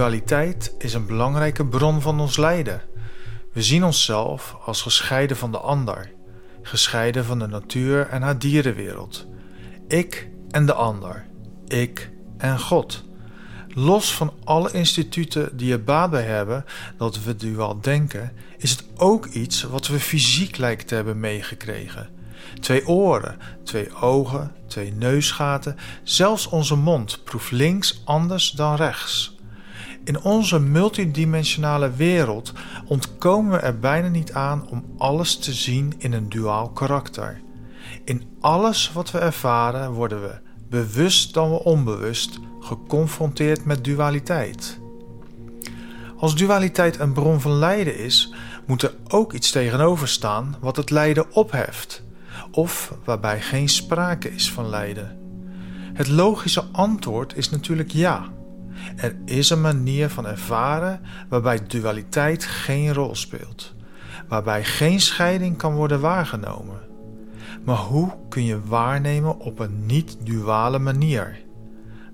Dualiteit is een belangrijke bron van ons lijden. We zien onszelf als gescheiden van de ander, gescheiden van de natuur en haar dierenwereld. Ik en de ander, ik en God. Los van alle instituten die er baat bij hebben dat we duaal denken, is het ook iets wat we fysiek lijken te hebben meegekregen. Twee oren, twee ogen, twee neusgaten, zelfs onze mond proeft links anders dan rechts. In onze multidimensionale wereld ontkomen we er bijna niet aan om alles te zien in een duaal karakter. In alles wat we ervaren worden we, bewust dan we onbewust, geconfronteerd met dualiteit. Als dualiteit een bron van lijden is, moet er ook iets tegenover staan wat het lijden opheft, of waarbij geen sprake is van lijden. Het logische antwoord is natuurlijk ja. Er is een manier van ervaren waarbij dualiteit geen rol speelt, waarbij geen scheiding kan worden waargenomen. Maar hoe kun je waarnemen op een niet-duale manier?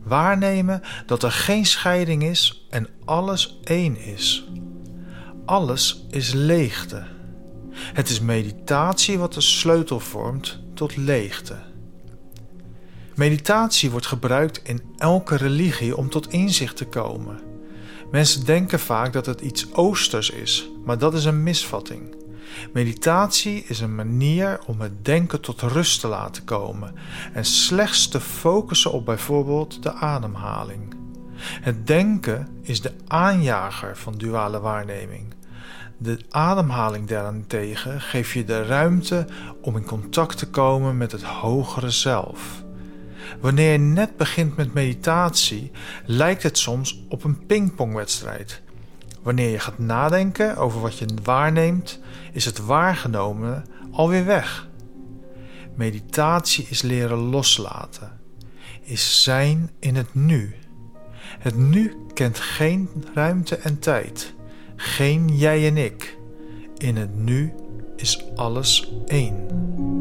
Waarnemen dat er geen scheiding is en alles één is. Alles is leegte. Het is meditatie wat de sleutel vormt tot leegte. Meditatie wordt gebruikt in elke religie om tot inzicht te komen. Mensen denken vaak dat het iets oosters is, maar dat is een misvatting. Meditatie is een manier om het denken tot rust te laten komen en slechts te focussen op bijvoorbeeld de ademhaling. Het denken is de aanjager van duale waarneming. De ademhaling daarentegen geeft je de ruimte om in contact te komen met het hogere zelf. Wanneer je net begint met meditatie, lijkt het soms op een pingpongwedstrijd. Wanneer je gaat nadenken over wat je waarneemt, is het waargenomen alweer weg. Meditatie is leren loslaten, is zijn in het nu. Het nu kent geen ruimte en tijd, geen jij en ik. In het nu is alles één.